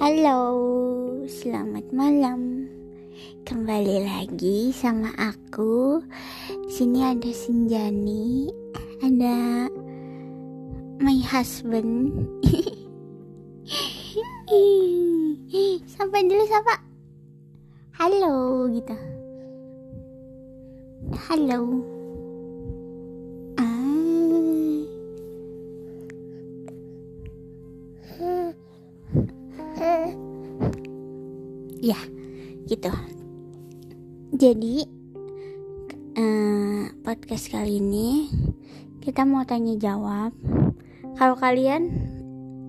Halo, selamat malam. Kembali lagi sama aku. Sini ada Sinjani, ada my husband. Sampai dulu sapa. Halo gitu. Halo. Ya, gitu. Jadi eh, podcast kali ini kita mau tanya jawab. Kalau kalian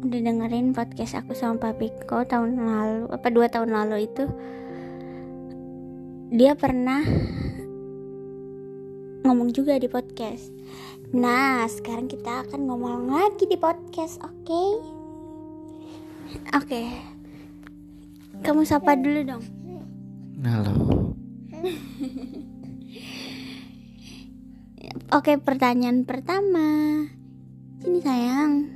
udah dengerin podcast aku sama Papiko tahun lalu apa dua tahun lalu itu dia pernah ngomong juga di podcast. Nah, sekarang kita akan ngomong lagi di podcast, oke? Oke. Kamu sapa dulu dong. Halo. Oke, pertanyaan pertama. Sini sayang.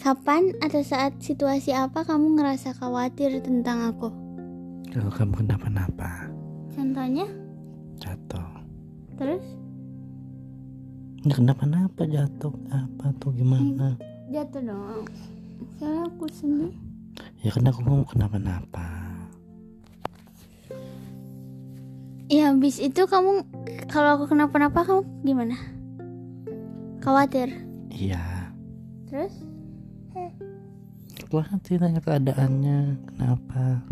Kapan atau saat situasi apa kamu ngerasa khawatir tentang aku? Kalau kamu kenapa-napa, Contohnya? jatuh. Terus? Ya kenapa-napa jatuh apa tuh gimana? Jatuh dong. Soalnya aku sedih. Ya kan aku mau kenapa-napa. Ya habis itu kamu kalau aku kenapa-napa kamu gimana? Khawatir. Iya. Terus? Hati tanya keadaannya, kenapa?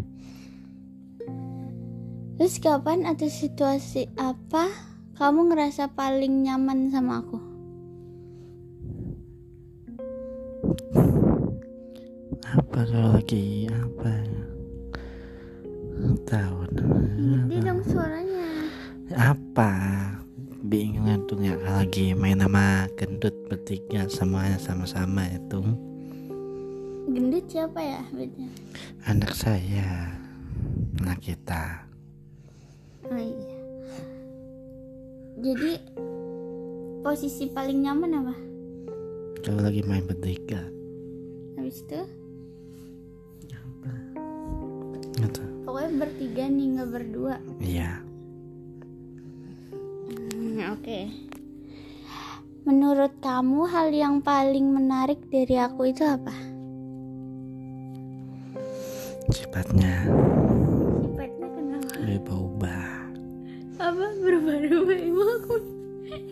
Terus kapan atau situasi apa kamu ngerasa paling nyaman sama aku? Kalau lagi apa? Tahu Gede dong suaranya. apa? Bingung tuh ya lagi main sama gendut bertiga semuanya sama-sama itu Gendut siapa ya bedanya? anak saya anak kita Oh iya. Jadi posisi paling nyaman apa? kalau lagi main bertiga Habis itu gitu pokoknya bertiga nih nggak berdua. iya Hmm, Oke. Menurut kamu hal yang paling menarik dari aku itu apa? sifatnya Sifatnya kenapa? berubah Apa berubah-ubah? Emang aku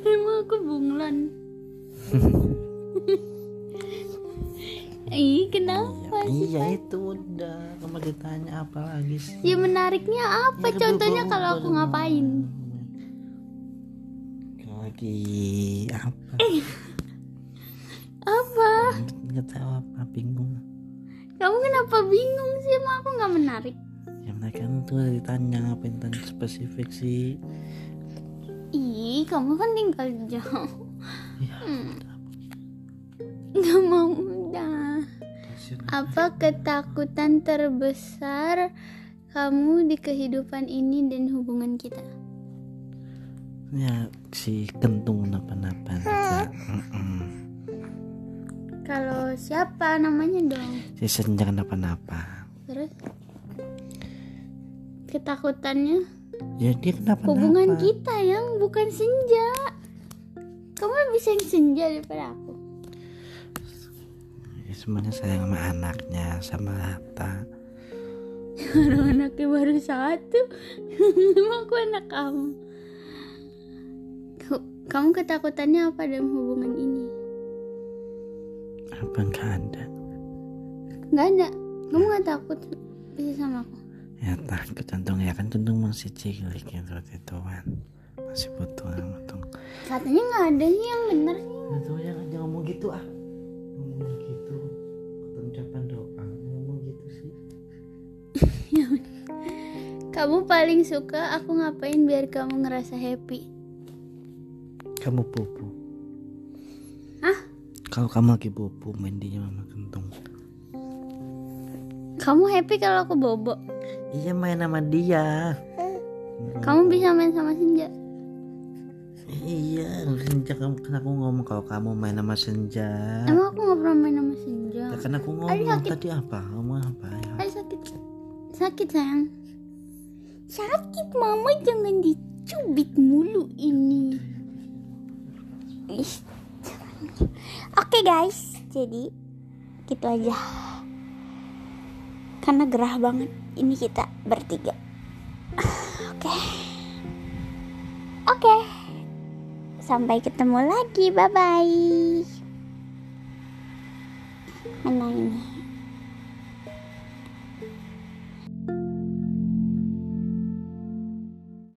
emang aku bunglon. itu udah kamu ditanya apa lagi sih Ya menariknya apa? Ya, Contohnya kalau aku ngapain? Lagi apa Apa? nggak tahu apa bingung Kamu kenapa bingung sih? Emang aku nggak menarik? ya mereka tuh ditanya ngapain tanya spesifik sih Ih, kamu kan tinggal jauh. ya Hmm. Gak mau udah. Apa ketakutan terbesar kamu di kehidupan ini dan hubungan kita? ya si kentung napa-napa. Kalau siapa namanya dong? si senja kenapa-napa Terus ketakutannya ya dia kenapa hubungan kita yang bukan senja. Kamu lebih sayang senja daripada aku. Ya, semuanya sayang sama anaknya sama Hatta Orang anaknya baru satu. Emang aku anak kamu. Ka- Kamu ketakutannya apa dalam hubungan ini? apa nggak ada Gak ada. Kamu gak takut bisa sama aku? ya takut jantung ya kan jantung masih cilik gitu waktu itu kan masih butuh jantung Katanya gak ada sih yang bener sih. itu ya jangan ngomong gitu ah Kamu paling suka aku ngapain biar kamu ngerasa happy? kamu pupu Hah? kalau kamu lagi pupu mandinya mama kentung Kamu happy kalau aku bobo? iya main sama dia Kamu bisa main sama senja? iya senja kamu kan aku ngomong kalau kamu main sama senja Emang aku gak pernah main sama senja. ya kan aku ngomong sakit. tadi apa ngomong apa ya Ay sakit Sakit sayang Sakit mama. Jangan dicubit mulu ini. Oke guys. Jadi Gitu aja. Karena gerah banget Ini kita bertiga. Oke. Oke. Sampai ketemu lagi. Bye bye